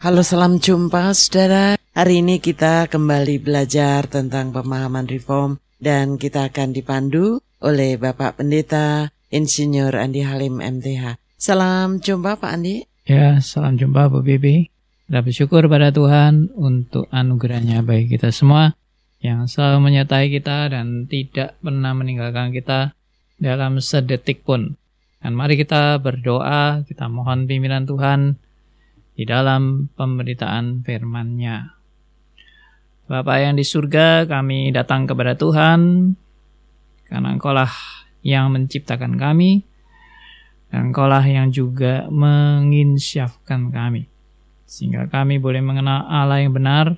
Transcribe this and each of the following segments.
Halo salam jumpa saudara. Hari ini kita kembali belajar tentang pemahaman reform dan kita akan dipandu oleh Bapak Pendeta Insinyur Andi Halim MTH. Salam jumpa Pak Andi. Ya, salam jumpa Bu Bibi. Kita bersyukur pada Tuhan untuk anugerahnya bagi kita semua yang selalu menyertai kita dan tidak pernah meninggalkan kita dalam sedetik pun. Dan mari kita berdoa, kita mohon pimpinan Tuhan di dalam pemberitaan firman-Nya. Bapak yang di surga, kami datang kepada Tuhan, karena Engkaulah yang menciptakan kami, dan Engkaulah yang juga menginsyafkan kami. Sehingga kami boleh mengenal Allah yang benar,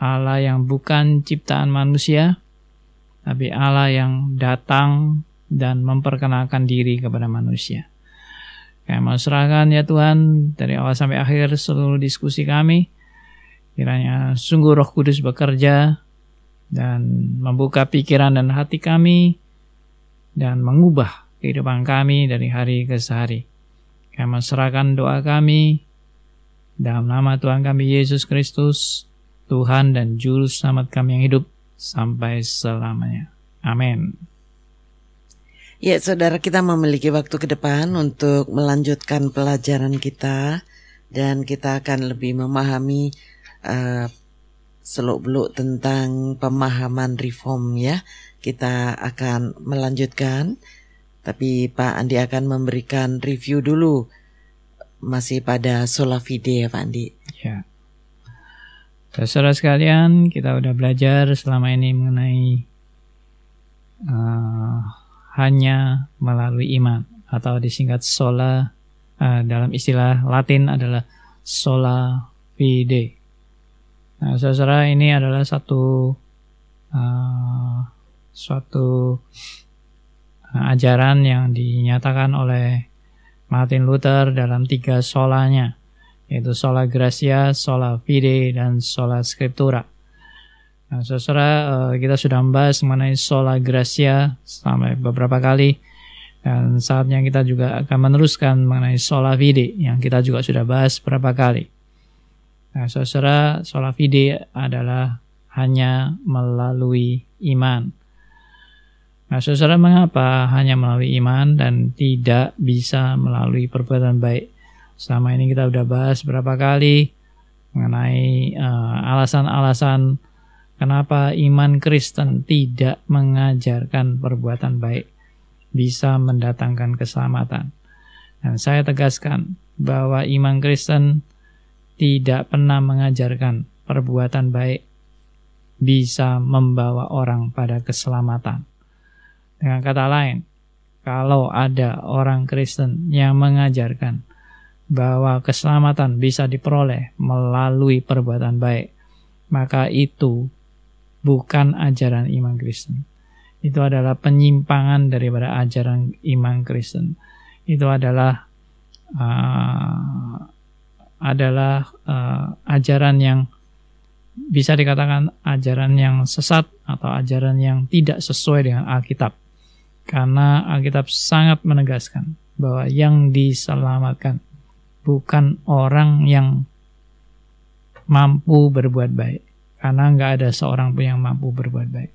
Allah yang bukan ciptaan manusia, tapi Allah yang datang dan memperkenalkan diri kepada manusia. Kami serahkan ya Tuhan dari awal sampai akhir seluruh diskusi kami. Kiranya sungguh roh kudus bekerja dan membuka pikiran dan hati kami dan mengubah kehidupan kami dari hari ke hari. Kami serahkan doa kami dalam nama Tuhan kami Yesus Kristus, Tuhan dan Juru Selamat kami yang hidup sampai selamanya. Amin. Ya, saudara kita memiliki waktu ke depan untuk melanjutkan pelajaran kita dan kita akan lebih memahami uh, seluk-beluk tentang pemahaman reform ya. Kita akan melanjutkan, tapi Pak Andi akan memberikan review dulu masih pada sola fide ya Pak Andi. Ya. Saudara sekalian, kita udah belajar selama ini mengenai uh, hanya melalui iman atau disingkat sola uh, dalam istilah Latin adalah sola fide. Nah, saudara ini adalah satu uh, suatu uh, ajaran yang dinyatakan oleh Martin Luther dalam tiga solanya, yaitu sola gracia, sola fide, dan sola scriptura. Nah, saudara, uh, kita sudah membahas mengenai sola gracia sampai beberapa kali dan saatnya kita juga akan meneruskan mengenai sola fide yang kita juga sudah bahas beberapa kali. Nah, saudara, sola fide adalah hanya melalui iman. Nah, saudara, mengapa hanya melalui iman dan tidak bisa melalui perbuatan baik? Selama ini kita sudah bahas beberapa kali mengenai uh, alasan-alasan uh, Kenapa iman Kristen tidak mengajarkan perbuatan baik bisa mendatangkan keselamatan? Dan saya tegaskan bahwa iman Kristen tidak pernah mengajarkan perbuatan baik bisa membawa orang pada keselamatan. Dengan kata lain, kalau ada orang Kristen yang mengajarkan bahwa keselamatan bisa diperoleh melalui perbuatan baik, maka itu bukan ajaran iman Kristen. Itu adalah penyimpangan daripada ajaran iman Kristen. Itu adalah uh, adalah uh, ajaran yang bisa dikatakan ajaran yang sesat atau ajaran yang tidak sesuai dengan Alkitab. Karena Alkitab sangat menegaskan bahwa yang diselamatkan bukan orang yang mampu berbuat baik, karena nggak ada seorang pun yang mampu berbuat baik.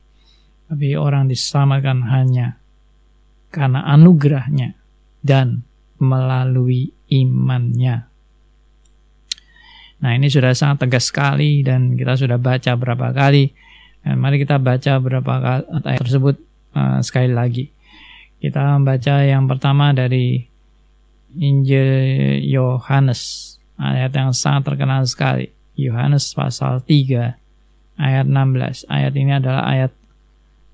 Tapi orang diselamatkan hanya karena anugerahnya dan melalui imannya. Nah ini sudah sangat tegas sekali dan kita sudah baca berapa kali. Dan mari kita baca berapa kali ayat tersebut uh, sekali lagi. Kita membaca yang pertama dari Injil Yohanes, ayat yang sangat terkenal sekali. Yohanes pasal 3 ayat 16. Ayat ini adalah ayat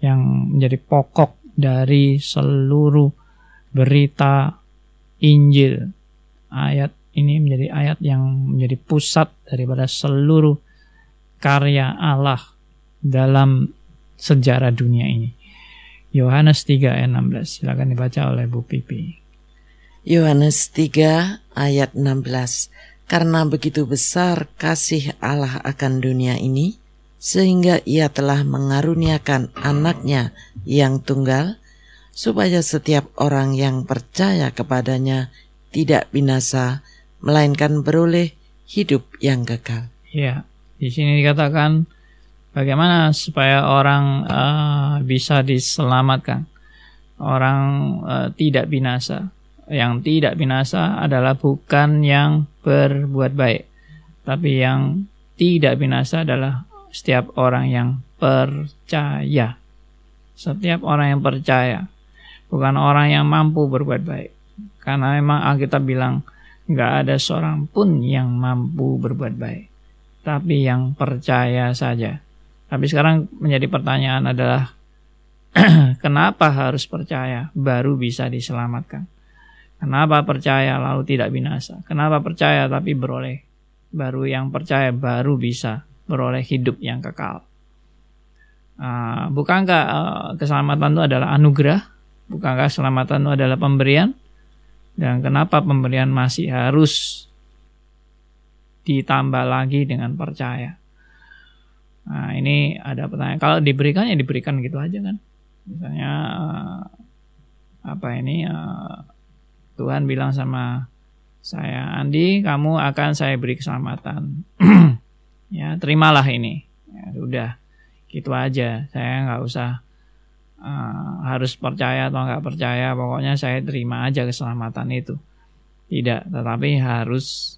yang menjadi pokok dari seluruh berita Injil. Ayat ini menjadi ayat yang menjadi pusat daripada seluruh karya Allah dalam sejarah dunia ini. Yohanes 3 ayat 16. Silakan dibaca oleh Bu Pipi. Yohanes 3 ayat 16. Karena begitu besar kasih Allah akan dunia ini, sehingga ia telah mengaruniakan anaknya yang tunggal, supaya setiap orang yang percaya kepadanya tidak binasa, melainkan beroleh hidup yang kekal. Ya, di sini dikatakan bagaimana supaya orang uh, bisa diselamatkan, orang uh, tidak binasa. Yang tidak binasa adalah bukan yang berbuat baik, tapi yang tidak binasa adalah setiap orang yang percaya. Setiap orang yang percaya, bukan orang yang mampu berbuat baik. Karena memang Alkitab bilang nggak ada seorang pun yang mampu berbuat baik, tapi yang percaya saja. Tapi sekarang menjadi pertanyaan adalah kenapa harus percaya baru bisa diselamatkan? Kenapa percaya lalu tidak binasa? Kenapa percaya tapi beroleh? Baru yang percaya baru bisa beroleh hidup yang kekal. Uh, bukankah uh, keselamatan itu adalah anugerah? Bukankah keselamatan itu adalah pemberian? Dan kenapa pemberian masih harus ditambah lagi dengan percaya? Nah, ini ada pertanyaan. Kalau diberikan ya diberikan gitu aja kan. Misalnya uh, apa ini uh, Tuhan bilang sama saya, Andi, kamu akan saya beri keselamatan. ya, terimalah ini. Ya, udah, gitu aja. Saya nggak usah uh, harus percaya atau nggak percaya. Pokoknya saya terima aja keselamatan itu. Tidak tetapi harus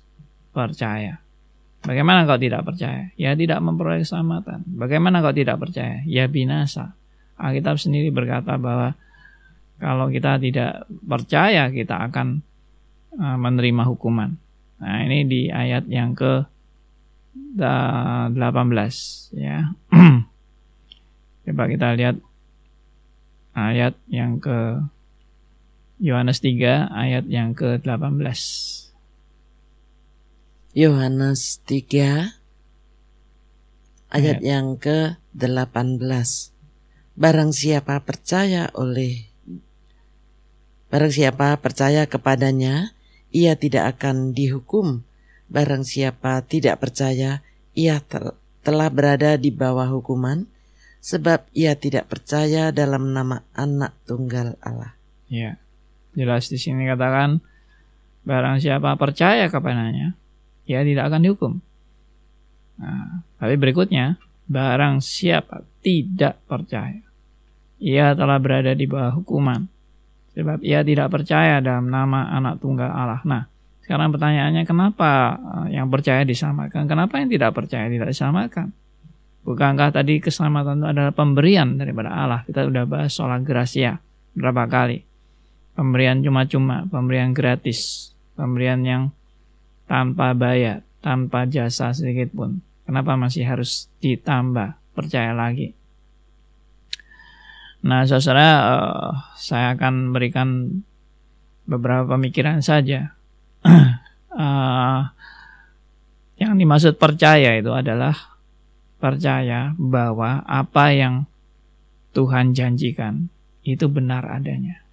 percaya. Bagaimana kau tidak percaya? Ya tidak memperoleh keselamatan. Bagaimana kau tidak percaya? Ya binasa. Alkitab sendiri berkata bahwa kalau kita tidak percaya kita akan uh, menerima hukuman. Nah ini di ayat yang ke 18 ya coba kita lihat ayat yang ke Yohanes 3 ayat yang ke-18. Yohanes 3 ayat yang ke-18. Barang siapa percaya oleh Barang siapa percaya kepadanya, ia tidak akan dihukum. Barang siapa tidak percaya, ia telah berada di bawah hukuman sebab ia tidak percaya dalam nama anak tunggal Allah. Ya, jelas di sini katakan barang siapa percaya kepadanya, ia tidak akan dihukum. Nah, tapi berikutnya, barang siapa tidak percaya, ia telah berada di bawah hukuman. Sebab ia tidak percaya dalam nama anak tunggal Allah. Nah, sekarang pertanyaannya kenapa eh, yang percaya diselamatkan? Kenapa yang tidak percaya tidak diselamatkan? Bukankah tadi keselamatan itu adalah pemberian daripada Allah? Kita sudah bahas soal gracia berapa kali. Pemberian cuma-cuma, pemberian gratis, pemberian yang tanpa bayar, tanpa jasa sedikit pun. Kenapa masih harus ditambah? Percaya lagi. Nah, saudara, uh, saya akan berikan beberapa pemikiran saja. Uh, yang dimaksud percaya itu adalah percaya bahwa apa yang Tuhan janjikan itu benar adanya.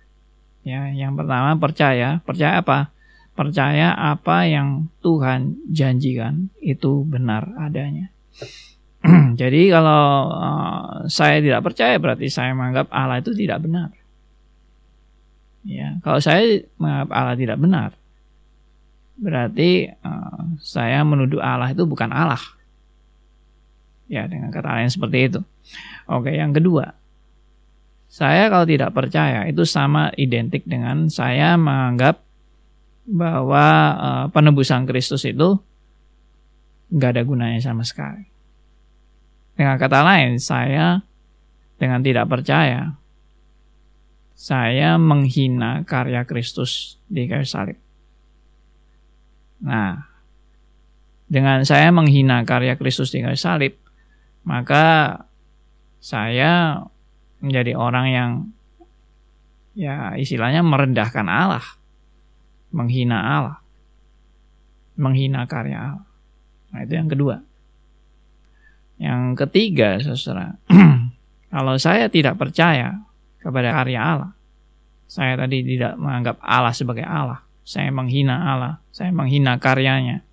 Ya, yang pertama percaya, percaya apa? Percaya apa yang Tuhan janjikan itu benar adanya. Jadi kalau uh, saya tidak percaya berarti saya menganggap Allah itu tidak benar. Ya, kalau saya menganggap Allah tidak benar, berarti uh, saya menuduh Allah itu bukan Allah. Ya, dengan kata lain seperti itu. Oke, yang kedua. Saya kalau tidak percaya itu sama identik dengan saya menganggap bahwa uh, penebusan Kristus itu nggak ada gunanya sama sekali. Dengan kata lain, saya dengan tidak percaya, saya menghina karya Kristus di kayu salib. Nah, dengan saya menghina karya Kristus di kayu salib, maka saya menjadi orang yang ya istilahnya merendahkan Allah, menghina Allah, menghina karya Allah. Nah itu yang kedua. Yang ketiga, saudara, kalau saya tidak percaya kepada karya Allah, saya tadi tidak menganggap Allah sebagai Allah, saya menghina Allah, saya menghina karyanya,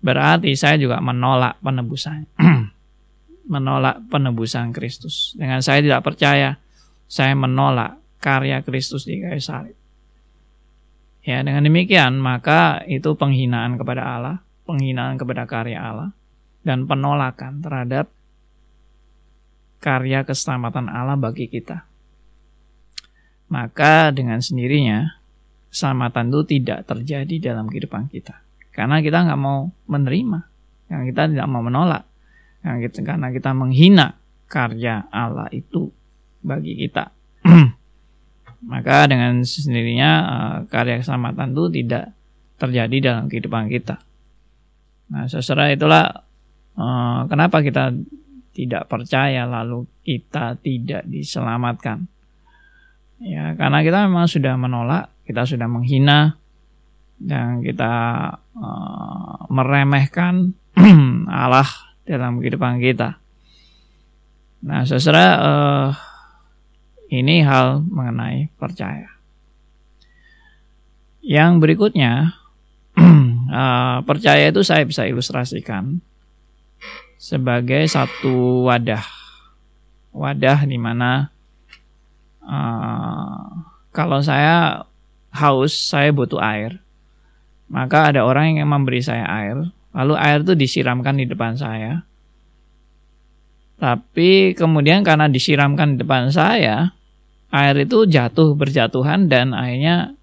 berarti saya juga menolak penebusannya. menolak penebusan Kristus. Dengan saya tidak percaya, saya menolak karya Kristus di kayu salib. Ya, dengan demikian maka itu penghinaan kepada Allah, penghinaan kepada karya Allah dan penolakan terhadap karya keselamatan Allah bagi kita. Maka dengan sendirinya keselamatan itu tidak terjadi dalam kehidupan kita. Karena kita nggak mau menerima, yang kita tidak mau menolak, yang kita, karena kita menghina karya Allah itu bagi kita. Maka dengan sendirinya uh, karya keselamatan itu tidak terjadi dalam kehidupan kita. Nah, sesudah itulah uh, kenapa kita tidak percaya lalu kita tidak diselamatkan. Ya, karena kita memang sudah menolak, kita sudah menghina dan kita uh, meremehkan Allah dalam kehidupan kita. Nah, saudara, uh, ini hal mengenai percaya. Yang berikutnya, uh, percaya itu saya bisa ilustrasikan sebagai satu wadah. Wadah di mana uh, kalau saya haus, saya butuh air. Maka ada orang yang memberi saya air, lalu air itu disiramkan di depan saya. Tapi kemudian karena disiramkan di depan saya, air itu jatuh berjatuhan dan akhirnya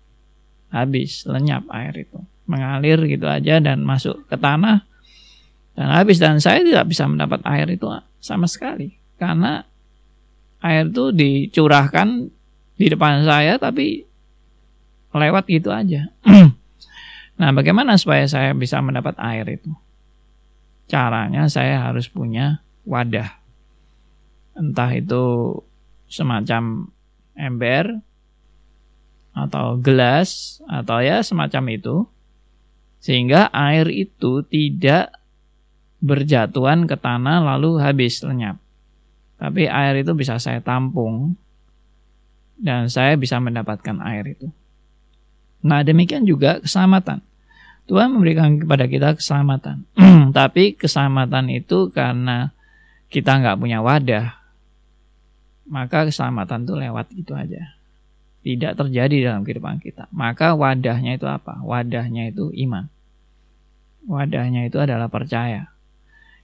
habis lenyap air itu mengalir gitu aja dan masuk ke tanah dan habis dan saya tidak bisa mendapat air itu sama sekali karena air itu dicurahkan di depan saya tapi lewat gitu aja. nah, bagaimana supaya saya bisa mendapat air itu? Caranya saya harus punya wadah. Entah itu semacam ember atau gelas atau ya semacam itu sehingga air itu tidak berjatuhan ke tanah lalu habis lenyap. Tapi air itu bisa saya tampung dan saya bisa mendapatkan air itu. Nah demikian juga keselamatan. Tuhan memberikan kepada kita keselamatan. Tapi keselamatan itu karena kita nggak punya wadah, maka keselamatan itu lewat gitu aja. Tidak terjadi dalam kehidupan kita. Maka wadahnya itu apa? Wadahnya itu iman. Wadahnya itu adalah percaya.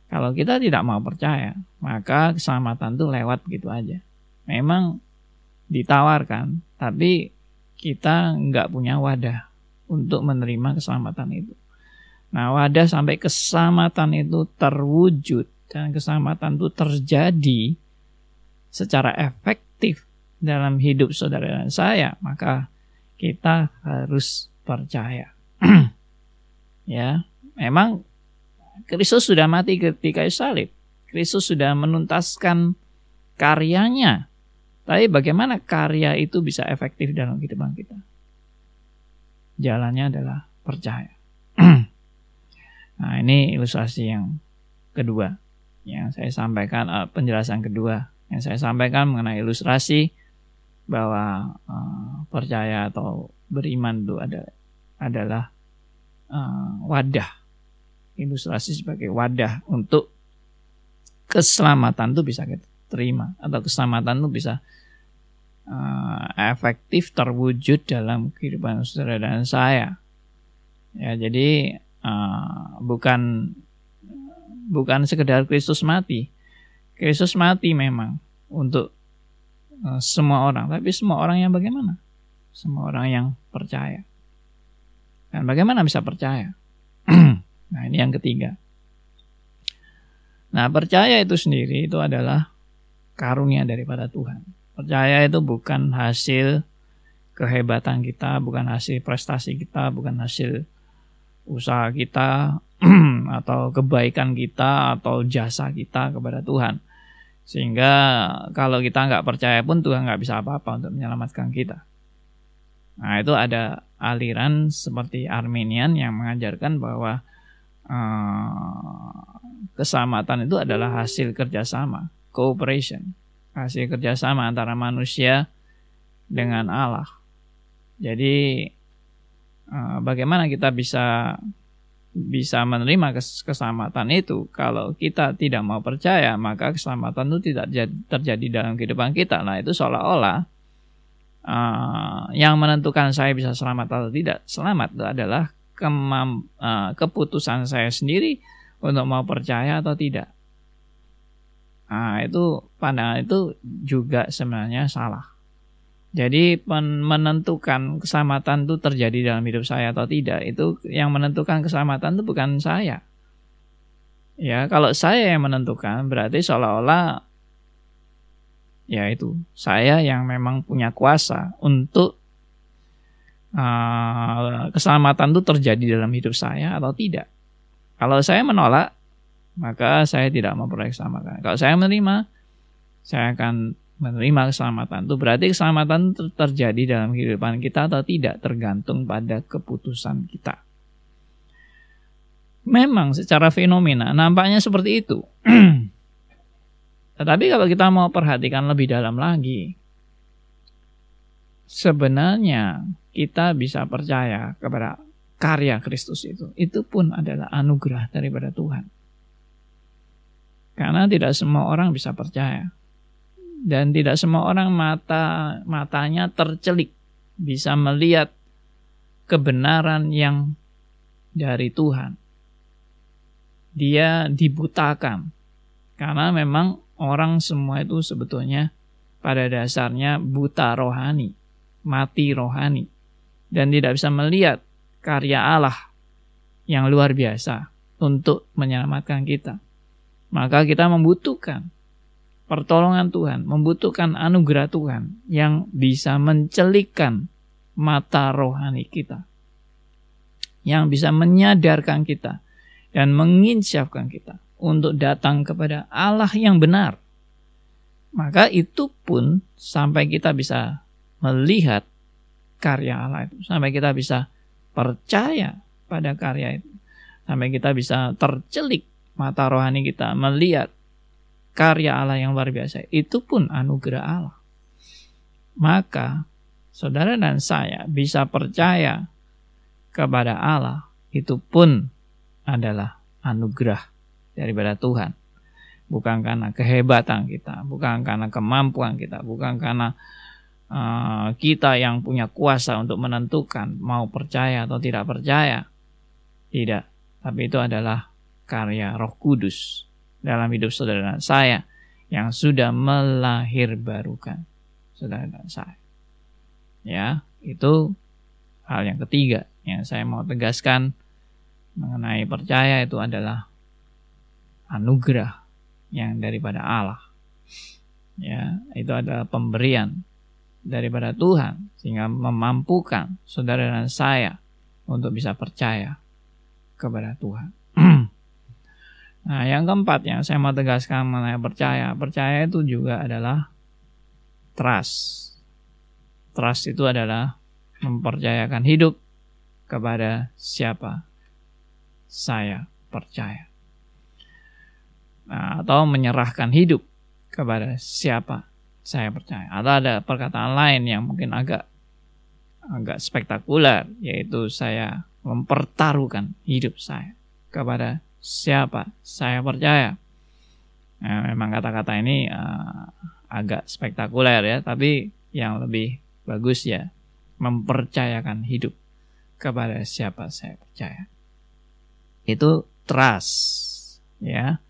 Kalau kita tidak mau percaya, maka keselamatan itu lewat gitu aja. Memang ditawarkan, tapi kita nggak punya wadah untuk menerima keselamatan itu. Nah, wadah sampai keselamatan itu terwujud dan keselamatan itu terjadi secara efektif dalam hidup saudara dan saya, maka kita harus percaya. ya, memang Kristus sudah mati ketika salib. Kristus sudah menuntaskan karyanya. Tapi bagaimana karya itu bisa efektif dalam kehidupan kita? Jalannya adalah percaya. nah, ini ilustrasi yang kedua yang saya sampaikan uh, penjelasan kedua yang saya sampaikan mengenai ilustrasi bahwa uh, percaya atau beriman itu ada, adalah uh, wadah ilustrasi sebagai wadah untuk keselamatan itu bisa kita terima atau keselamatan itu bisa uh, efektif terwujud dalam kehidupan saudara dan saya ya jadi uh, bukan bukan sekedar Kristus mati Kristus mati memang untuk uh, semua orang, tapi semua orang yang bagaimana? Semua orang yang percaya. Dan bagaimana bisa percaya? nah, ini yang ketiga. Nah, percaya itu sendiri itu adalah karunia daripada Tuhan. Percaya itu bukan hasil kehebatan kita, bukan hasil prestasi kita, bukan hasil usaha kita atau kebaikan kita atau jasa kita kepada Tuhan. Sehingga kalau kita nggak percaya pun Tuhan nggak bisa apa-apa untuk menyelamatkan kita. Nah itu ada aliran seperti Armenian yang mengajarkan bahwa uh, keselamatan itu adalah hasil kerjasama, cooperation, hasil kerjasama antara manusia dengan Allah. Jadi uh, bagaimana kita bisa bisa menerima keselamatan itu. Kalau kita tidak mau percaya, maka keselamatan itu tidak terjadi dalam kehidupan kita. Nah, itu seolah-olah uh, yang menentukan saya bisa selamat atau tidak selamat adalah kemam, uh, keputusan saya sendiri untuk mau percaya atau tidak. Nah, itu pandangan itu juga sebenarnya salah. Jadi menentukan keselamatan itu terjadi dalam hidup saya atau tidak itu yang menentukan keselamatan itu bukan saya. Ya, kalau saya yang menentukan berarti seolah-olah ya itu saya yang memang punya kuasa untuk uh, keselamatan itu terjadi dalam hidup saya atau tidak. Kalau saya menolak, maka saya tidak memperoleh keselamatan. Kalau saya menerima, saya akan menerima keselamatan itu berarti keselamatan terjadi dalam kehidupan kita atau tidak tergantung pada keputusan kita. Memang secara fenomena nampaknya seperti itu. Tetapi kalau kita mau perhatikan lebih dalam lagi, sebenarnya kita bisa percaya kepada karya Kristus itu. Itu pun adalah anugerah daripada Tuhan. Karena tidak semua orang bisa percaya dan tidak semua orang mata matanya tercelik bisa melihat kebenaran yang dari Tuhan. Dia dibutakan karena memang orang semua itu sebetulnya pada dasarnya buta rohani, mati rohani dan tidak bisa melihat karya Allah yang luar biasa untuk menyelamatkan kita. Maka kita membutuhkan pertolongan Tuhan, membutuhkan anugerah Tuhan yang bisa mencelikkan mata rohani kita. Yang bisa menyadarkan kita dan menginsyafkan kita untuk datang kepada Allah yang benar. Maka itu pun sampai kita bisa melihat karya Allah itu. Sampai kita bisa percaya pada karya itu. Sampai kita bisa tercelik mata rohani kita melihat karya Allah yang luar biasa. Itu pun anugerah Allah. Maka saudara dan saya bisa percaya kepada Allah itu pun adalah anugerah daripada Tuhan. Bukan karena kehebatan kita, bukan karena kemampuan kita, bukan karena uh, kita yang punya kuasa untuk menentukan mau percaya atau tidak percaya. Tidak, tapi itu adalah karya Roh Kudus dalam hidup saudara dan saya yang sudah melahir barukan saudara dan saya. Ya, itu hal yang ketiga yang saya mau tegaskan mengenai percaya itu adalah anugerah yang daripada Allah. Ya, itu adalah pemberian daripada Tuhan sehingga memampukan saudara dan saya untuk bisa percaya kepada Tuhan. Nah, yang keempat yang saya mau tegaskan mengenai percaya, percaya itu juga adalah trust. Trust itu adalah mempercayakan hidup kepada siapa saya percaya. Nah, atau menyerahkan hidup kepada siapa saya percaya. Atau ada perkataan lain yang mungkin agak agak spektakuler, yaitu saya mempertaruhkan hidup saya kepada siapa saya percaya. Nah, memang kata-kata ini uh, agak spektakuler ya, tapi yang lebih bagus ya mempercayakan hidup kepada siapa saya percaya. Itu trust ya.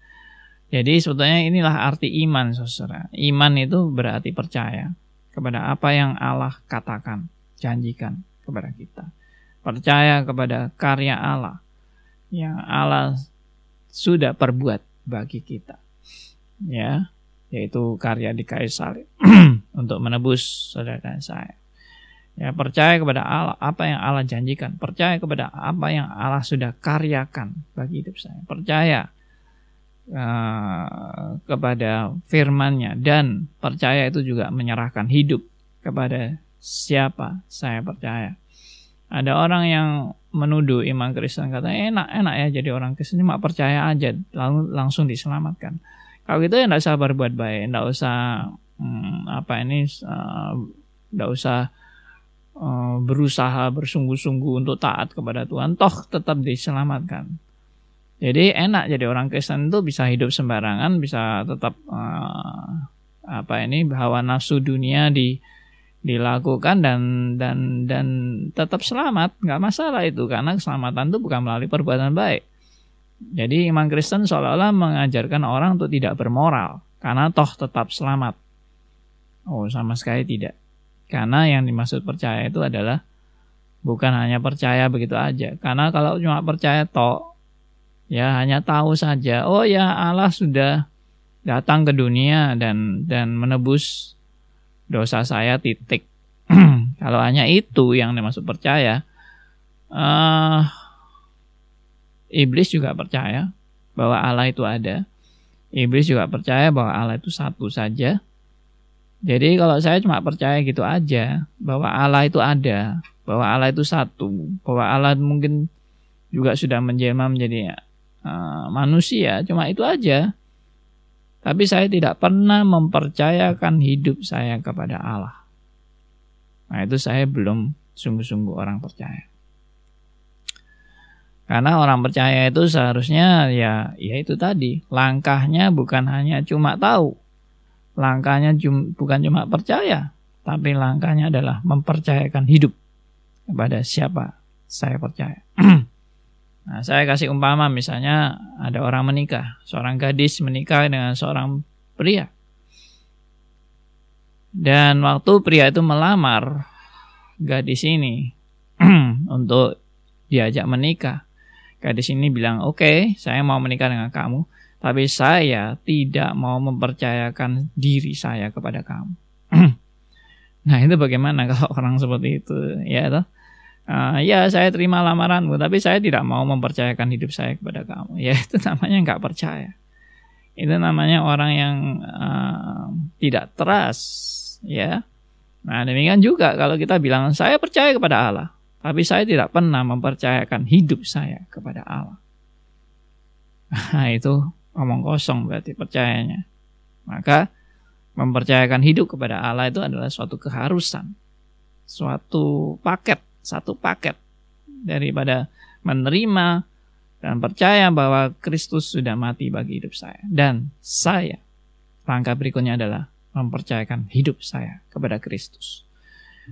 Jadi sebetulnya inilah arti iman saudara. Iman itu berarti percaya kepada apa yang Allah katakan, janjikan kepada kita. Percaya kepada karya Allah yang Allah sudah perbuat bagi kita. Ya, yaitu karya di kayu salib untuk menebus saudara dan saya. Ya, percaya kepada Allah, apa yang Allah janjikan. Percaya kepada apa yang Allah sudah karyakan bagi hidup saya. Percaya uh, kepada firman-Nya dan percaya itu juga menyerahkan hidup kepada siapa saya percaya. Ada orang yang menuduh iman Kristen. Kata enak enak ya jadi orang Kristen cuma percaya aja lalu langsung diselamatkan. Kalau gitu ya nggak usah berbuat baik nggak usah hmm, apa ini eh, uh, usah uh, berusaha bersungguh-sungguh untuk taat kepada Tuhan toh tetap diselamatkan. Jadi enak jadi orang Kristen itu bisa hidup sembarangan bisa tetap uh, apa ini bahwa nafsu dunia di dilakukan dan dan dan tetap selamat. Nggak masalah itu karena keselamatan itu bukan melalui perbuatan baik. Jadi iman Kristen seolah-olah mengajarkan orang untuk tidak bermoral karena toh tetap selamat. Oh sama sekali tidak. Karena yang dimaksud percaya itu adalah bukan hanya percaya begitu aja. Karena kalau cuma percaya toh ya hanya tahu saja oh ya Allah sudah datang ke dunia dan dan menebus dosa saya titik. Kalau hanya itu yang dimaksud percaya, uh, iblis juga percaya bahwa Allah itu ada. Iblis juga percaya bahwa Allah itu satu saja. Jadi kalau saya cuma percaya gitu aja bahwa Allah itu ada, bahwa Allah itu satu, bahwa Allah mungkin juga sudah menjelma menjadi uh, manusia, cuma itu aja. Tapi saya tidak pernah mempercayakan hidup saya kepada Allah. Nah itu saya belum sungguh-sungguh orang percaya. Karena orang percaya itu seharusnya ya ya itu tadi langkahnya bukan hanya cuma tahu, langkahnya cum, bukan cuma percaya, tapi langkahnya adalah mempercayakan hidup kepada siapa saya percaya. Nah, saya kasih umpama misalnya ada orang menikah, seorang gadis menikah dengan seorang pria. Dan waktu pria itu melamar gadis ini untuk diajak menikah. Gadis ini bilang, oke, okay, saya mau menikah dengan kamu, tapi saya tidak mau mempercayakan diri saya kepada kamu. nah itu bagaimana kalau orang seperti itu, ya toh? Uh, ya saya terima lamaranmu tapi saya tidak mau mempercayakan hidup saya kepada kamu. Ya itu namanya nggak percaya. Itu namanya orang yang uh, tidak trust ya. Nah demikian juga kalau kita bilang saya percaya kepada Allah tapi saya tidak pernah mempercayakan hidup saya kepada Allah. Nah itu ngomong kosong berarti percayanya. Maka mempercayakan hidup kepada Allah itu adalah suatu keharusan suatu paket satu paket daripada menerima dan percaya bahwa Kristus sudah mati bagi hidup saya. Dan saya, langkah berikutnya adalah mempercayakan hidup saya kepada Kristus.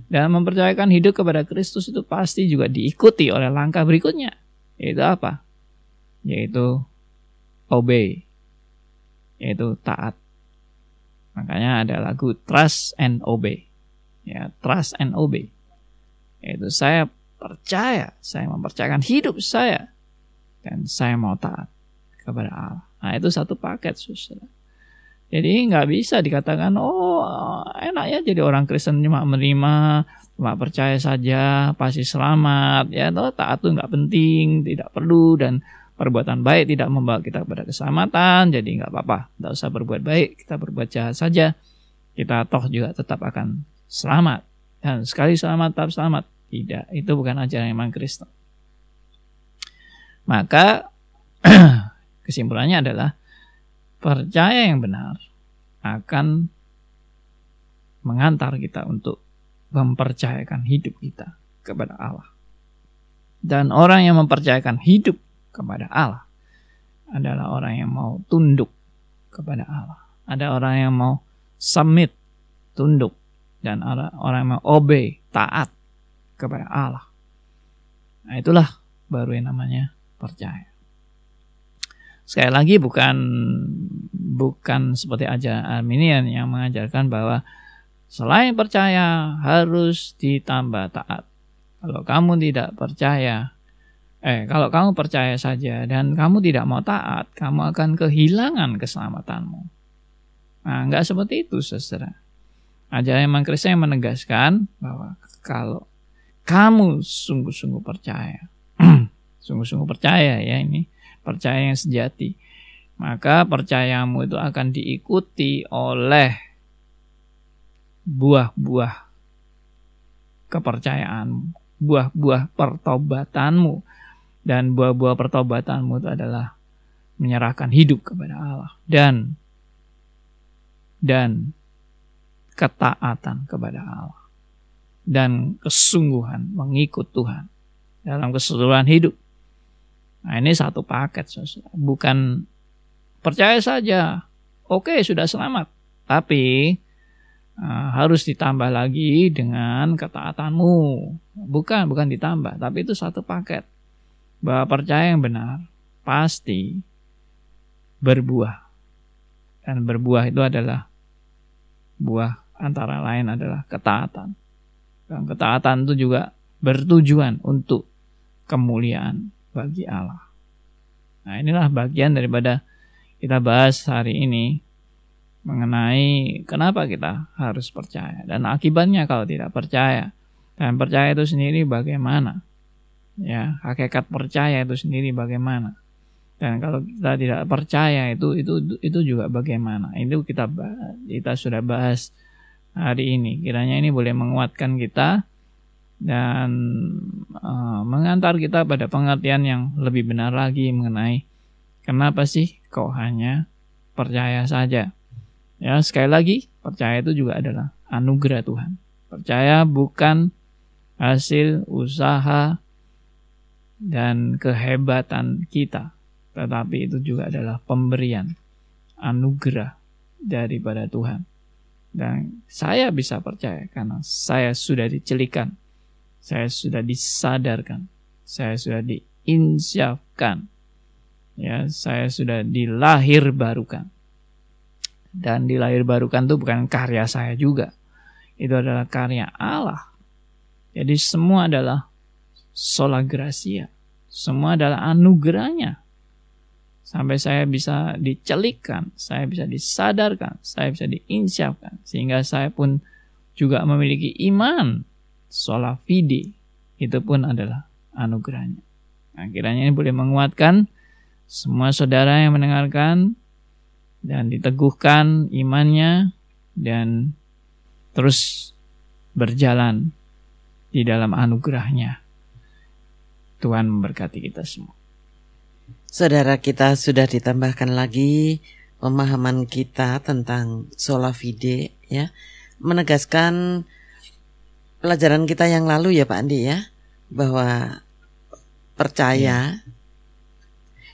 Dan mempercayakan hidup kepada Kristus itu pasti juga diikuti oleh langkah berikutnya. Yaitu apa? Yaitu obey. Yaitu taat. Makanya ada lagu Trust and Obey. Ya, Trust and Obey. Itu saya percaya, saya mempercayakan hidup saya dan saya mau taat kepada Allah. Nah itu satu paket susah. Jadi nggak bisa dikatakan oh enak ya jadi orang Kristen cuma menerima, cuma percaya saja pasti selamat ya toh taat itu nggak penting, tidak perlu dan perbuatan baik tidak membawa kita kepada keselamatan jadi nggak apa-apa, nggak usah berbuat baik kita berbuat jahat saja kita toh juga tetap akan selamat dan sekali selamat tetap selamat. Tidak, itu bukan ajaran iman Kristen. Maka kesimpulannya adalah percaya yang benar akan mengantar kita untuk mempercayakan hidup kita kepada Allah. Dan orang yang mempercayakan hidup kepada Allah adalah orang yang mau tunduk kepada Allah. Ada orang yang mau submit, tunduk dan orang yang mau obey, taat kepada Allah. Nah, itulah baru yang namanya percaya. Sekali lagi bukan bukan seperti aja Arminian yang mengajarkan bahwa selain percaya harus ditambah taat. Kalau kamu tidak percaya, eh kalau kamu percaya saja dan kamu tidak mau taat, kamu akan kehilangan keselamatanmu. Nah, nggak seperti itu, saudara. Ajaran iman Kristen yang menegaskan bahwa kalau kamu sungguh-sungguh percaya, sungguh-sungguh percaya ya ini percaya yang sejati, maka percayamu itu akan diikuti oleh buah-buah kepercayaan, buah-buah pertobatanmu. Dan buah-buah pertobatanmu itu adalah menyerahkan hidup kepada Allah. Dan dan ketaatan kepada Allah dan kesungguhan mengikut Tuhan dalam keseluruhan hidup. Nah ini satu paket, saudara. bukan percaya saja, oke sudah selamat, tapi uh, harus ditambah lagi dengan ketaatanmu. Bukan, bukan ditambah, tapi itu satu paket. Bahwa percaya yang benar pasti berbuah. Dan berbuah itu adalah buah antara lain adalah ketaatan. Dan ketaatan itu juga bertujuan untuk kemuliaan bagi Allah. Nah, inilah bagian daripada kita bahas hari ini mengenai kenapa kita harus percaya dan akibatnya kalau tidak percaya. Dan percaya itu sendiri bagaimana? Ya, hakikat percaya itu sendiri bagaimana? Dan kalau kita tidak percaya itu itu itu juga bagaimana? Itu kita kita sudah bahas hari ini. Kiranya ini boleh menguatkan kita dan uh, mengantar kita pada pengertian yang lebih benar lagi mengenai kenapa sih kau hanya percaya saja Ya, sekali lagi, percaya itu juga adalah anugerah Tuhan. Percaya bukan hasil usaha dan kehebatan kita, tetapi itu juga adalah pemberian anugerah daripada Tuhan. Dan saya bisa percaya karena saya sudah dicelikan, saya sudah disadarkan, saya sudah diinsyafkan, ya, saya sudah dilahir barukan dan dilahir barukan itu bukan karya saya juga. Itu adalah karya Allah. Jadi semua adalah sola gracia. Semua adalah anugerahnya. Sampai saya bisa dicelikkan, saya bisa disadarkan, saya bisa diinsyafkan. Sehingga saya pun juga memiliki iman. Sola fide. Itu pun adalah anugerahnya. Kiranya ini boleh menguatkan semua saudara yang mendengarkan dan diteguhkan imannya dan terus berjalan di dalam anugerahnya. Tuhan memberkati kita semua. Saudara kita sudah ditambahkan lagi pemahaman kita tentang sola fide ya. Menegaskan pelajaran kita yang lalu ya Pak Andi ya bahwa percaya ya.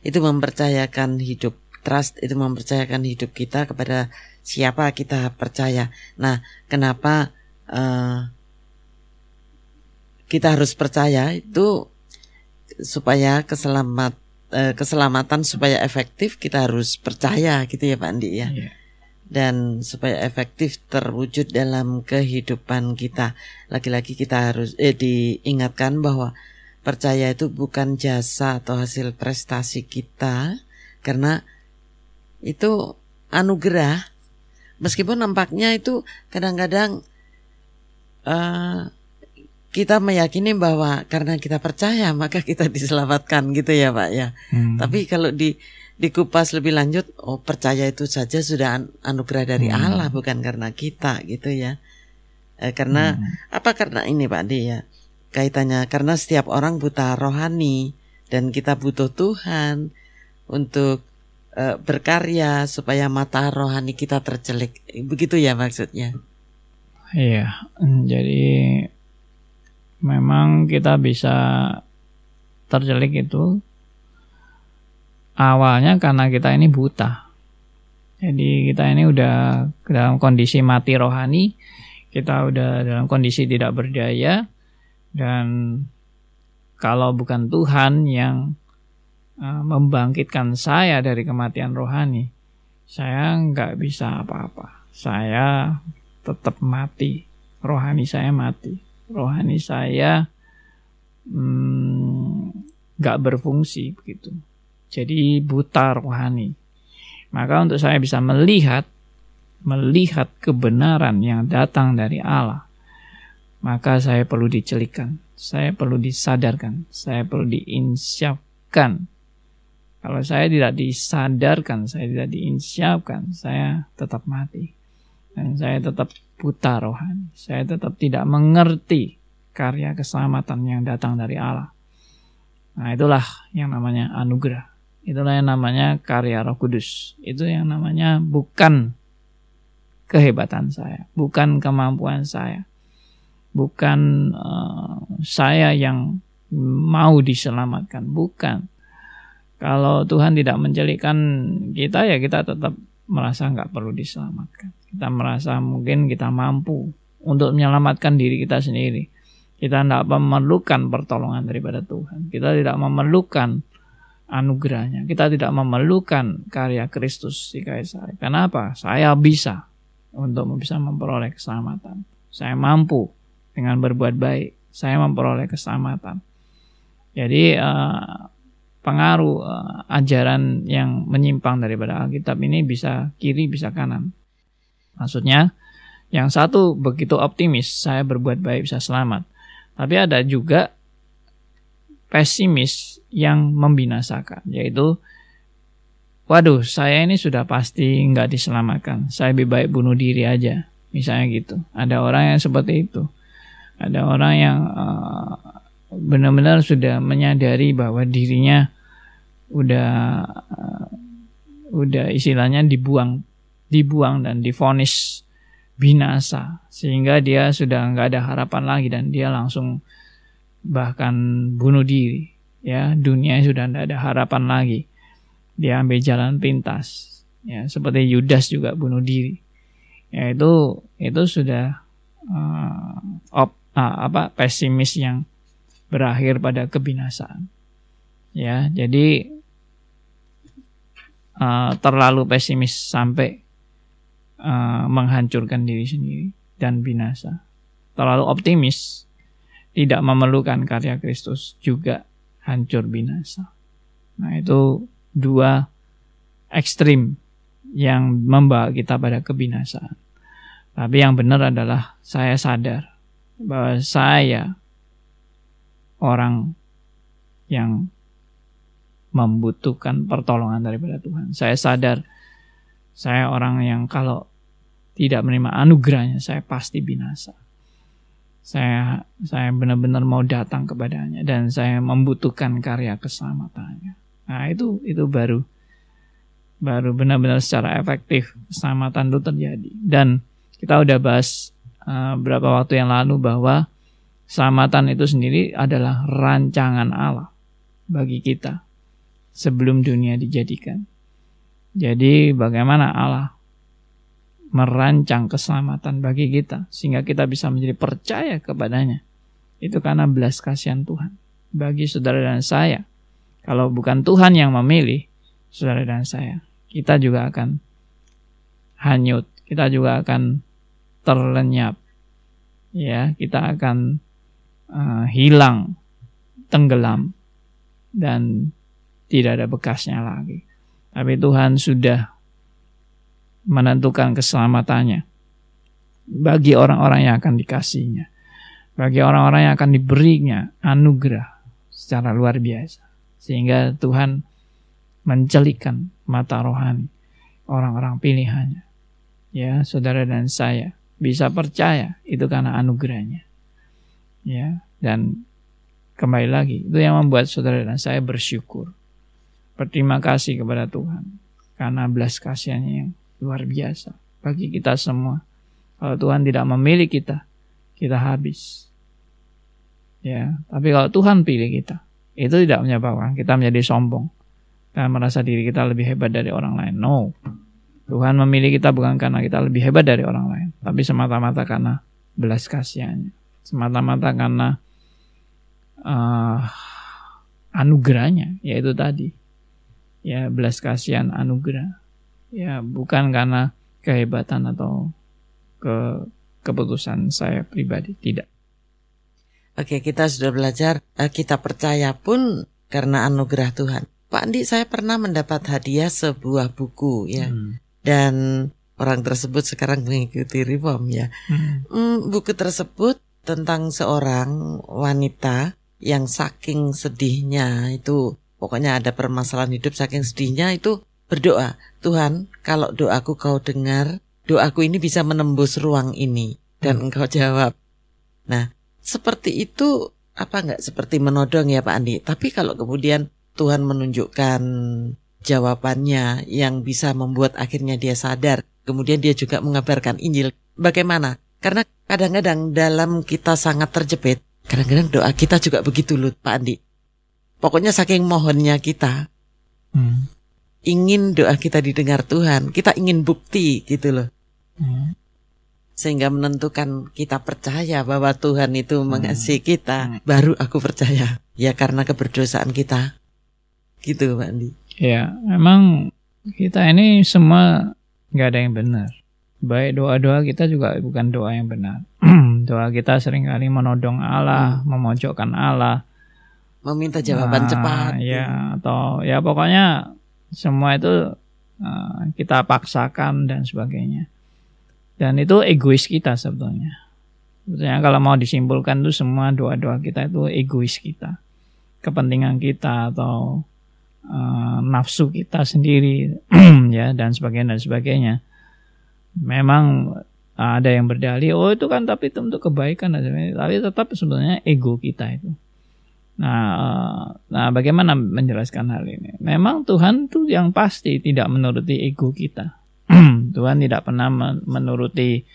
itu mempercayakan hidup trust itu mempercayakan hidup kita kepada siapa kita percaya. Nah, kenapa uh, kita harus percaya itu supaya keselamat uh, keselamatan supaya efektif kita harus percaya gitu ya Pak Andi ya. Yeah. Dan supaya efektif terwujud dalam kehidupan kita. Lagi-lagi kita harus eh, diingatkan bahwa percaya itu bukan jasa atau hasil prestasi kita karena itu anugerah meskipun nampaknya itu kadang-kadang uh, kita meyakini bahwa karena kita percaya maka kita diselamatkan gitu ya pak ya hmm. tapi kalau di dikupas lebih lanjut oh percaya itu saja sudah anugerah dari hmm. Allah bukan karena kita gitu ya eh, karena hmm. apa karena ini pak Adi ya kaitannya karena setiap orang buta rohani dan kita butuh Tuhan untuk uh, berkarya supaya mata rohani kita tercelik. Begitu ya maksudnya. Iya, jadi memang kita bisa tercelik itu awalnya karena kita ini buta. Jadi kita ini udah dalam kondisi mati rohani, kita udah dalam kondisi tidak berdaya dan kalau bukan Tuhan yang uh, membangkitkan saya dari kematian rohani, saya nggak bisa apa-apa. Saya tetap mati. Rohani saya mati. Rohani saya hmm, nggak hmm, berfungsi begitu. Jadi buta rohani. Maka untuk saya bisa melihat melihat kebenaran yang datang dari Allah, maka saya perlu dicelikan, saya perlu disadarkan, saya perlu diinsyafkan kalau saya tidak disadarkan, saya tidak diinsyafkan, saya tetap mati. Dan saya tetap buta rohani. Saya tetap tidak mengerti karya keselamatan yang datang dari Allah. Nah itulah yang namanya anugerah. Itulah yang namanya karya roh kudus. Itu yang namanya bukan kehebatan saya. Bukan kemampuan saya. Bukan uh, saya yang mau diselamatkan. Bukan kalau Tuhan tidak menjelikan kita ya kita tetap merasa nggak perlu diselamatkan. Kita merasa mungkin kita mampu untuk menyelamatkan diri kita sendiri. Kita tidak memerlukan pertolongan daripada Tuhan. Kita tidak memerlukan anugerahnya. Kita tidak memerlukan karya Kristus di salib. Kenapa? Saya bisa untuk bisa memperoleh keselamatan. Saya mampu dengan berbuat baik. Saya memperoleh keselamatan. Jadi uh, pengaruh uh, ajaran yang menyimpang daripada Alkitab ini bisa kiri bisa kanan. Maksudnya yang satu begitu optimis saya berbuat baik bisa selamat. Tapi ada juga pesimis yang membinasakan, yaitu waduh saya ini sudah pasti nggak diselamatkan, saya lebih baik bunuh diri aja, misalnya gitu. Ada orang yang seperti itu, ada orang yang uh, benar-benar sudah menyadari bahwa dirinya udah uh, udah istilahnya dibuang, dibuang dan difonis binasa. Sehingga dia sudah nggak ada harapan lagi dan dia langsung bahkan bunuh diri. Ya dunia sudah tidak ada harapan lagi. Dia ambil jalan pintas. Ya seperti Yudas juga bunuh diri. Ya itu itu sudah uh, op, uh, apa pesimis yang berakhir pada kebinasaan. Ya jadi uh, terlalu pesimis sampai uh, menghancurkan diri sendiri dan binasa terlalu optimis tidak memerlukan karya Kristus juga hancur binasa. Nah, itu dua ekstrim yang membawa kita pada kebinasaan. Tapi yang benar adalah saya sadar bahwa saya orang yang membutuhkan pertolongan daripada Tuhan. Saya sadar saya orang yang kalau tidak menerima anugerahnya saya pasti binasa saya saya benar-benar mau datang kepadanya dan saya membutuhkan karya keselamatannya. Nah, itu itu baru baru benar-benar secara efektif keselamatan itu terjadi. Dan kita udah bahas uh, beberapa waktu yang lalu bahwa keselamatan itu sendiri adalah rancangan Allah bagi kita sebelum dunia dijadikan. Jadi bagaimana Allah merancang keselamatan bagi kita sehingga kita bisa menjadi percaya kepadanya. Itu karena belas kasihan Tuhan bagi saudara dan saya. Kalau bukan Tuhan yang memilih saudara dan saya, kita juga akan hanyut, kita juga akan terlenyap. Ya, kita akan uh, hilang, tenggelam dan tidak ada bekasnya lagi. Tapi Tuhan sudah menentukan keselamatannya bagi orang-orang yang akan dikasihnya, bagi orang-orang yang akan diberinya anugerah secara luar biasa, sehingga Tuhan mencelikan mata rohani orang-orang pilihannya. Ya, saudara dan saya bisa percaya itu karena anugerahnya. Ya, dan kembali lagi itu yang membuat saudara dan saya bersyukur. Berterima kasih kepada Tuhan karena belas kasihannya yang luar biasa bagi kita semua. Kalau Tuhan tidak memilih kita, kita habis. Ya, tapi kalau Tuhan pilih kita, itu tidak menyebabkan kita menjadi sombong dan merasa diri kita lebih hebat dari orang lain. No. Tuhan memilih kita bukan karena kita lebih hebat dari orang lain, tapi semata-mata karena belas kasihannya. Semata-mata karena uh, anugerahnya, yaitu tadi. Ya, belas kasihan anugerah ya bukan karena kehebatan atau ke keputusan saya pribadi tidak. Oke, kita sudah belajar eh, kita percaya pun karena anugerah Tuhan. Pak Andi, saya pernah mendapat hadiah sebuah buku ya. Hmm. Dan orang tersebut sekarang mengikuti reform ya. Hmm. Hmm, buku tersebut tentang seorang wanita yang saking sedihnya itu pokoknya ada permasalahan hidup saking sedihnya itu berdoa, Tuhan, kalau doaku kau dengar, doaku ini bisa menembus ruang ini dan hmm. engkau jawab. Nah, seperti itu apa enggak seperti menodong ya Pak Andi? Tapi kalau kemudian Tuhan menunjukkan jawabannya yang bisa membuat akhirnya dia sadar, kemudian dia juga mengabarkan Injil. Bagaimana? Karena kadang-kadang dalam kita sangat terjepit, kadang-kadang doa kita juga begitu loh Pak Andi. Pokoknya saking mohonnya kita. Hmm ingin doa kita didengar Tuhan, kita ingin bukti gitu loh. Hmm. Sehingga menentukan kita percaya bahwa Tuhan itu hmm. mengasihi kita, hmm. baru aku percaya. Ya karena keberdosaan kita. Gitu Pak Andi. Ya, memang kita ini semua nggak ada yang benar. Baik doa-doa kita juga bukan doa yang benar. doa kita sering kali menodong Allah, hmm. memojokkan Allah. Meminta jawaban nah, cepat. Ya, atau ya pokoknya semua itu uh, kita paksakan dan sebagainya. Dan itu egois kita sebetulnya. Sebetulnya kalau mau disimpulkan itu semua doa-doa kita itu egois kita. Kepentingan kita atau uh, nafsu kita sendiri ya dan sebagainya dan sebagainya. Memang ada yang berdalih, oh itu kan tapi itu untuk kebaikan. Tapi tetap sebenarnya ego kita itu. Nah, eh, nah bagaimana menjelaskan hal ini? Memang Tuhan itu yang pasti tidak menuruti ego kita. Tuhan tidak pernah menuruti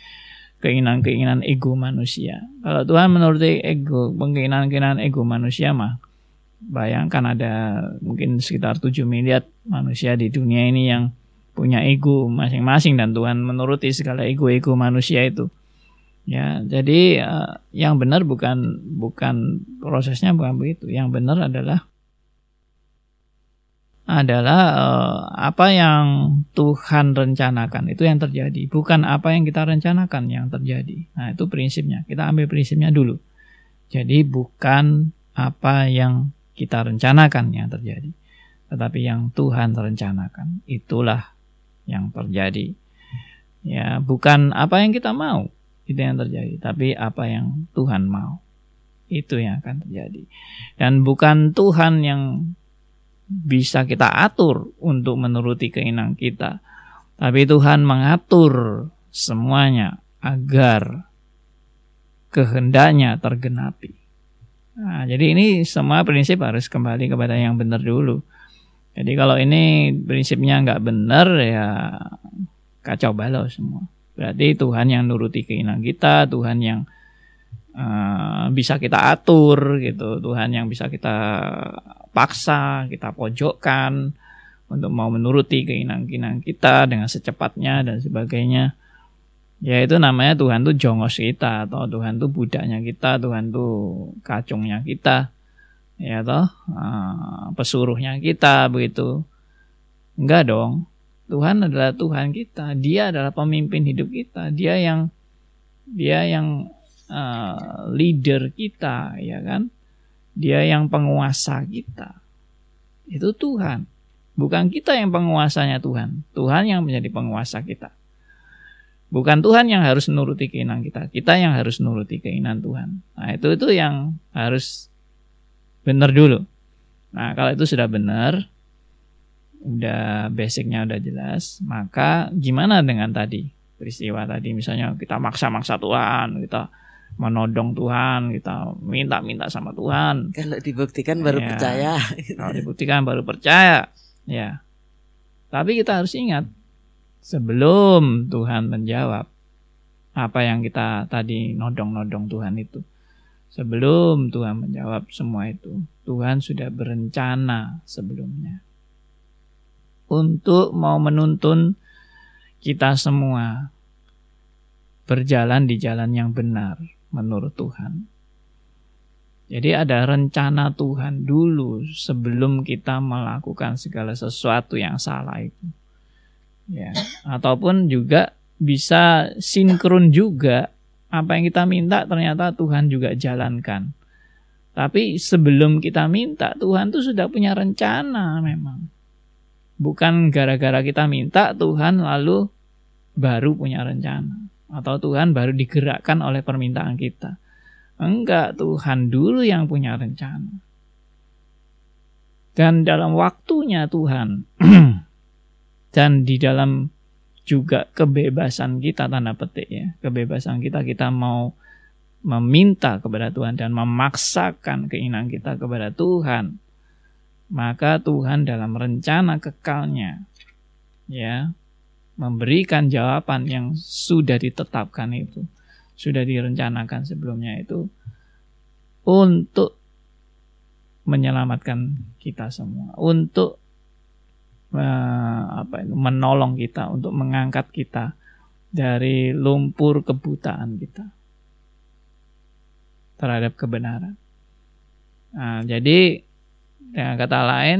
keinginan-keinginan ego manusia. Kalau Tuhan menuruti ego, keinginan-keinginan ego manusia mah, bayangkan ada mungkin sekitar 7 miliar manusia di dunia ini yang punya ego masing-masing dan Tuhan menuruti segala ego-ego manusia itu. Ya, jadi uh, yang benar bukan bukan prosesnya bukan begitu. Yang benar adalah adalah uh, apa yang Tuhan rencanakan itu yang terjadi, bukan apa yang kita rencanakan yang terjadi. Nah, itu prinsipnya. Kita ambil prinsipnya dulu. Jadi bukan apa yang kita rencanakan yang terjadi, tetapi yang Tuhan rencanakan. Itulah yang terjadi. Ya, bukan apa yang kita mau itu yang terjadi. Tapi apa yang Tuhan mau? Itu yang akan terjadi. Dan bukan Tuhan yang bisa kita atur untuk menuruti keinginan kita. Tapi Tuhan mengatur semuanya agar kehendaknya tergenapi. Nah, jadi ini semua prinsip harus kembali kepada yang benar dulu. Jadi kalau ini prinsipnya nggak benar ya kacau balau semua Berarti Tuhan yang nuruti keinginan kita, Tuhan yang uh, bisa kita atur gitu, Tuhan yang bisa kita paksa, kita pojokkan untuk mau menuruti keinginan-keinginan kita dengan secepatnya dan sebagainya. Ya itu namanya Tuhan tuh jongos kita atau Tuhan tuh budaknya kita, Tuhan tuh kacungnya kita. Ya toh, uh, pesuruhnya kita begitu. Enggak dong. Tuhan adalah Tuhan kita. Dia adalah pemimpin hidup kita. Dia yang dia yang uh, leader kita, ya kan? Dia yang penguasa kita. Itu Tuhan. Bukan kita yang penguasanya Tuhan. Tuhan yang menjadi penguasa kita. Bukan Tuhan yang harus menuruti keinginan kita. Kita yang harus menuruti keinginan Tuhan. Nah, itu itu yang harus benar dulu. Nah, kalau itu sudah benar, udah basicnya udah jelas, maka gimana dengan tadi peristiwa tadi misalnya kita maksa-maksa Tuhan, kita menodong Tuhan, kita minta-minta sama Tuhan. Kalau dibuktikan baru ya, percaya. Kalau dibuktikan baru percaya, ya. Tapi kita harus ingat sebelum Tuhan menjawab apa yang kita tadi nodong-nodong Tuhan itu. Sebelum Tuhan menjawab semua itu, Tuhan sudah berencana sebelumnya untuk mau menuntun kita semua berjalan di jalan yang benar menurut Tuhan. Jadi ada rencana Tuhan dulu sebelum kita melakukan segala sesuatu yang salah itu. Ya, ataupun juga bisa sinkron juga apa yang kita minta ternyata Tuhan juga jalankan. Tapi sebelum kita minta Tuhan tuh sudah punya rencana memang. Bukan gara-gara kita minta Tuhan lalu baru punya rencana. Atau Tuhan baru digerakkan oleh permintaan kita. Enggak, Tuhan dulu yang punya rencana. Dan dalam waktunya Tuhan. dan di dalam juga kebebasan kita tanda petik ya. Kebebasan kita kita mau meminta kepada Tuhan dan memaksakan keinginan kita kepada Tuhan maka Tuhan dalam rencana kekalnya ya memberikan jawaban yang sudah ditetapkan itu sudah direncanakan sebelumnya itu untuk menyelamatkan kita semua untuk apa itu menolong kita untuk mengangkat kita dari lumpur kebutaan kita terhadap kebenaran. Nah, jadi dengan kata lain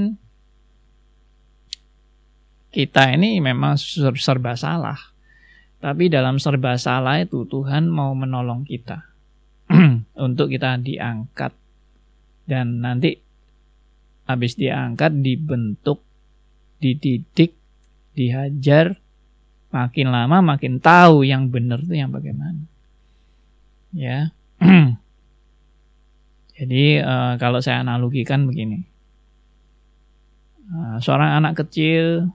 kita ini memang serba salah. Tapi dalam serba salah itu Tuhan mau menolong kita untuk kita diangkat dan nanti habis diangkat dibentuk dididik, dihajar, makin lama makin tahu yang benar itu yang bagaimana. Ya. Jadi uh, kalau saya analogikan begini. Uh, seorang anak kecil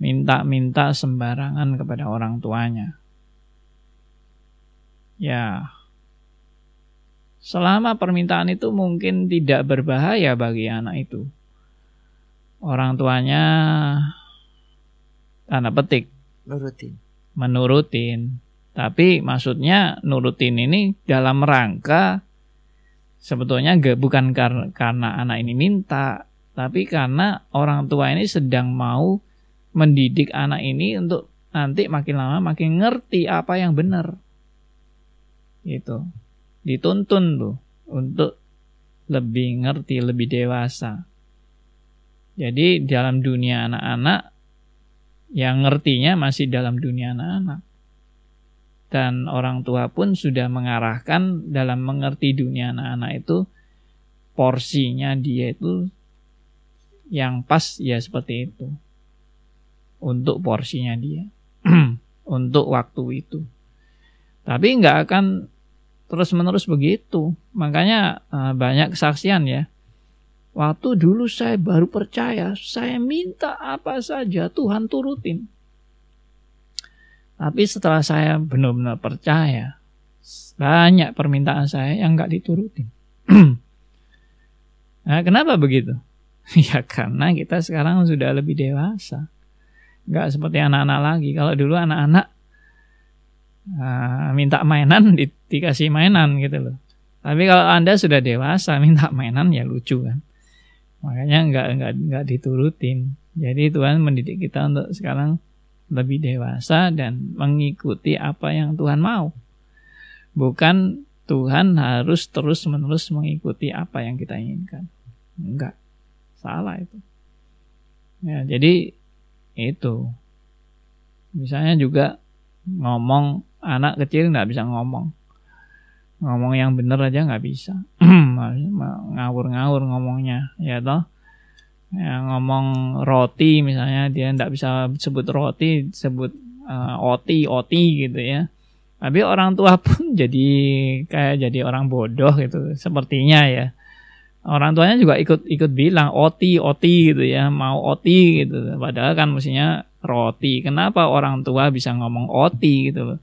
minta-minta sembarangan kepada orang tuanya. Ya. Selama permintaan itu mungkin tidak berbahaya bagi anak itu orang tuanya tanda petik nurutin menurutin tapi maksudnya nurutin ini dalam rangka sebetulnya gak, bukan karena, karena anak ini minta tapi karena orang tua ini sedang mau mendidik anak ini untuk nanti makin lama makin ngerti apa yang benar. Itu dituntun tuh untuk lebih ngerti lebih dewasa. Jadi dalam dunia anak-anak yang ngertinya masih dalam dunia anak-anak. Dan orang tua pun sudah mengarahkan dalam mengerti dunia anak-anak itu porsinya dia itu yang pas ya seperti itu. Untuk porsinya dia. untuk waktu itu. Tapi nggak akan terus-menerus begitu. Makanya eh, banyak kesaksian ya Waktu dulu saya baru percaya, saya minta apa saja Tuhan turutin. Tapi setelah saya benar-benar percaya, banyak permintaan saya yang nggak diturutin. nah, kenapa begitu? ya karena kita sekarang sudah lebih dewasa. Nggak seperti anak-anak lagi. Kalau dulu anak-anak uh, minta mainan, di, dikasih mainan gitu loh. Tapi kalau Anda sudah dewasa minta mainan ya lucu kan. Makanya nggak nggak nggak diturutin. Jadi Tuhan mendidik kita untuk sekarang lebih dewasa dan mengikuti apa yang Tuhan mau. Bukan Tuhan harus terus-menerus mengikuti apa yang kita inginkan. Enggak. Salah itu. Ya, jadi itu. Misalnya juga ngomong anak kecil nggak bisa ngomong ngomong yang bener aja nggak bisa ngawur-ngawur ngomongnya ya toh ya, ngomong roti misalnya dia nggak bisa sebut roti sebut uh, oti oti gitu ya. Tapi orang tua pun jadi kayak jadi orang bodoh gitu sepertinya ya. Orang tuanya juga ikut ikut bilang oti oti gitu ya mau oti gitu. Padahal kan mestinya roti. Kenapa orang tua bisa ngomong oti gitu?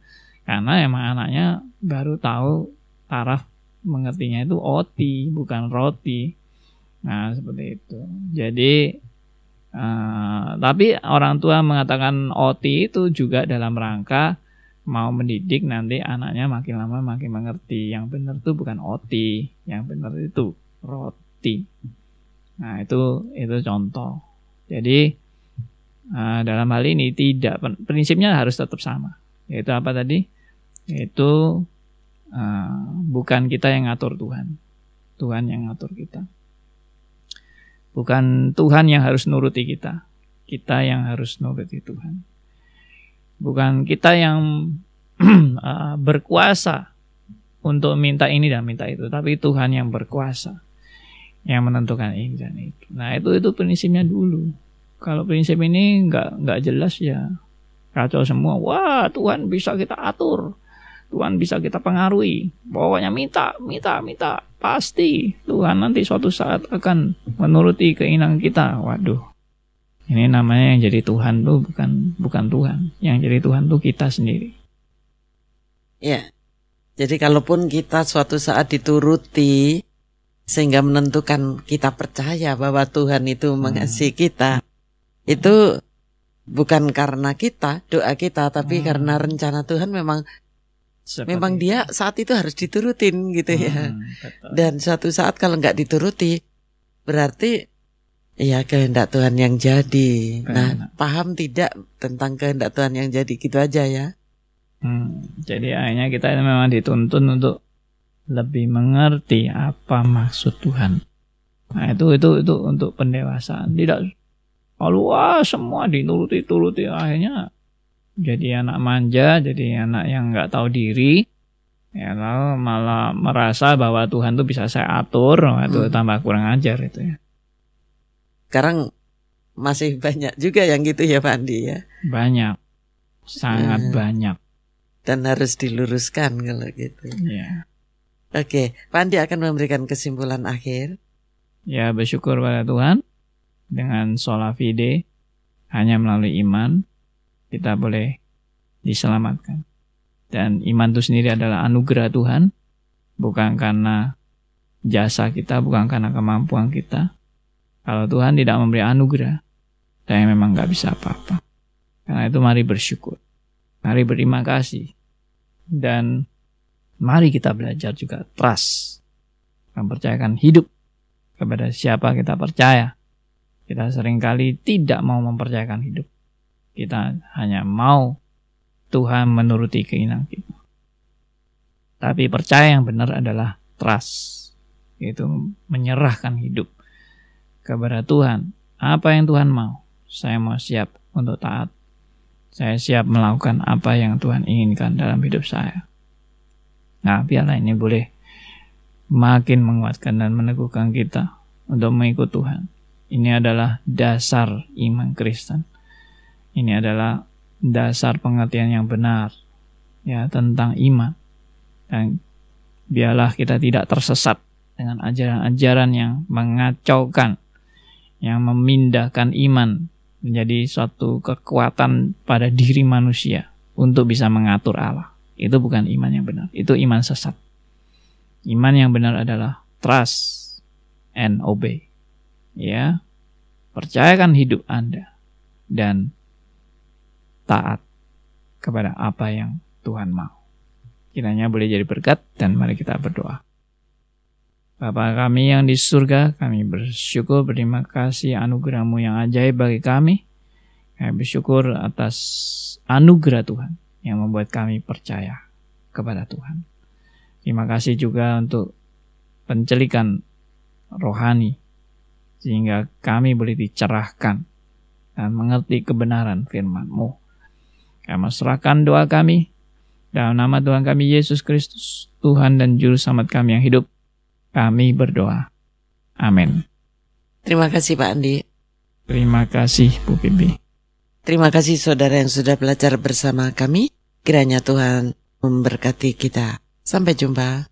Karena emang anaknya baru tahu taraf mengertinya itu oti bukan roti nah seperti itu. Jadi uh, tapi orang tua mengatakan oti itu juga dalam rangka mau mendidik nanti anaknya makin lama makin mengerti. Yang benar itu bukan oti yang benar itu roti. Nah itu itu contoh. Jadi uh, dalam hal ini tidak prinsipnya harus tetap sama. Yaitu apa tadi? Yaitu Uh, bukan kita yang ngatur Tuhan. Tuhan yang ngatur kita. Bukan Tuhan yang harus nuruti kita. Kita yang harus nuruti Tuhan. Bukan kita yang uh, berkuasa untuk minta ini dan minta itu, tapi Tuhan yang berkuasa yang menentukan ini dan itu. Nah itu itu prinsipnya dulu. Kalau prinsip ini nggak nggak jelas ya kacau semua. Wah Tuhan bisa kita atur. Tuhan bisa kita pengaruhi. Pokoknya minta, minta, minta. Pasti Tuhan nanti suatu saat akan menuruti keinginan kita. Waduh. Ini namanya yang jadi Tuhan tuh bukan bukan Tuhan. Yang jadi Tuhan tuh kita sendiri. Ya. Jadi kalaupun kita suatu saat dituruti sehingga menentukan kita percaya bahwa Tuhan itu mengasihi kita. Itu bukan karena kita, doa kita, tapi hmm. karena rencana Tuhan memang seperti Memang dia saat itu harus diturutin gitu ya. Hmm, Dan suatu saat kalau nggak dituruti, berarti Iya kehendak Tuhan yang jadi. Nah, paham tidak tentang kehendak Tuhan yang jadi gitu aja ya. Hmm, jadi akhirnya kita memang dituntun untuk lebih mengerti apa maksud Tuhan. Nah itu itu itu untuk pendewasaan. Tidak kalau wah semua dituruti turuti akhirnya jadi anak manja, jadi anak yang nggak tahu diri, ya lalu malah merasa bahwa Tuhan tuh bisa saya atur, itu hmm. tambah kurang ajar itu ya. Sekarang masih banyak juga yang gitu ya Pak Andi ya. Banyak, sangat hmm. banyak. Dan harus diluruskan kalau gitu. Ya. Oke, Pak Andi akan memberikan kesimpulan akhir. Ya bersyukur pada Tuhan dengan sholat fide hanya melalui iman kita boleh diselamatkan. Dan iman itu sendiri adalah anugerah Tuhan, bukan karena jasa kita, bukan karena kemampuan kita. Kalau Tuhan tidak memberi anugerah, saya memang nggak bisa apa-apa. Karena itu mari bersyukur, mari berterima kasih, dan mari kita belajar juga trust, mempercayakan hidup kepada siapa kita percaya kita sering kali tidak mau mempercayakan hidup. Kita hanya mau Tuhan menuruti keinginan kita. Tapi percaya yang benar adalah trust. Itu menyerahkan hidup kepada Tuhan. Apa yang Tuhan mau, saya mau siap untuk taat. Saya siap melakukan apa yang Tuhan inginkan dalam hidup saya. Nah, biarlah ini boleh makin menguatkan dan meneguhkan kita untuk mengikut Tuhan. Ini adalah dasar iman Kristen. Ini adalah dasar pengertian yang benar ya tentang iman. Dan biarlah kita tidak tersesat dengan ajaran-ajaran yang mengacaukan, yang memindahkan iman menjadi suatu kekuatan pada diri manusia untuk bisa mengatur Allah. Itu bukan iman yang benar, itu iman sesat. Iman yang benar adalah trust and obey ya percayakan hidup Anda dan taat kepada apa yang Tuhan mau. Kiranya boleh jadi berkat dan mari kita berdoa. Bapa kami yang di surga, kami bersyukur berterima kasih anugerahmu yang ajaib bagi kami. Kami bersyukur atas anugerah Tuhan yang membuat kami percaya kepada Tuhan. Terima kasih juga untuk pencelikan rohani sehingga kami boleh dicerahkan dan mengerti kebenaran firman-Mu. Kami serahkan doa kami dalam nama Tuhan kami Yesus Kristus, Tuhan dan Juru Selamat kami yang hidup. Kami berdoa. Amin. Terima kasih Pak Andi. Terima kasih Bu Bibi. Terima kasih saudara yang sudah belajar bersama kami. Kiranya Tuhan memberkati kita. Sampai jumpa.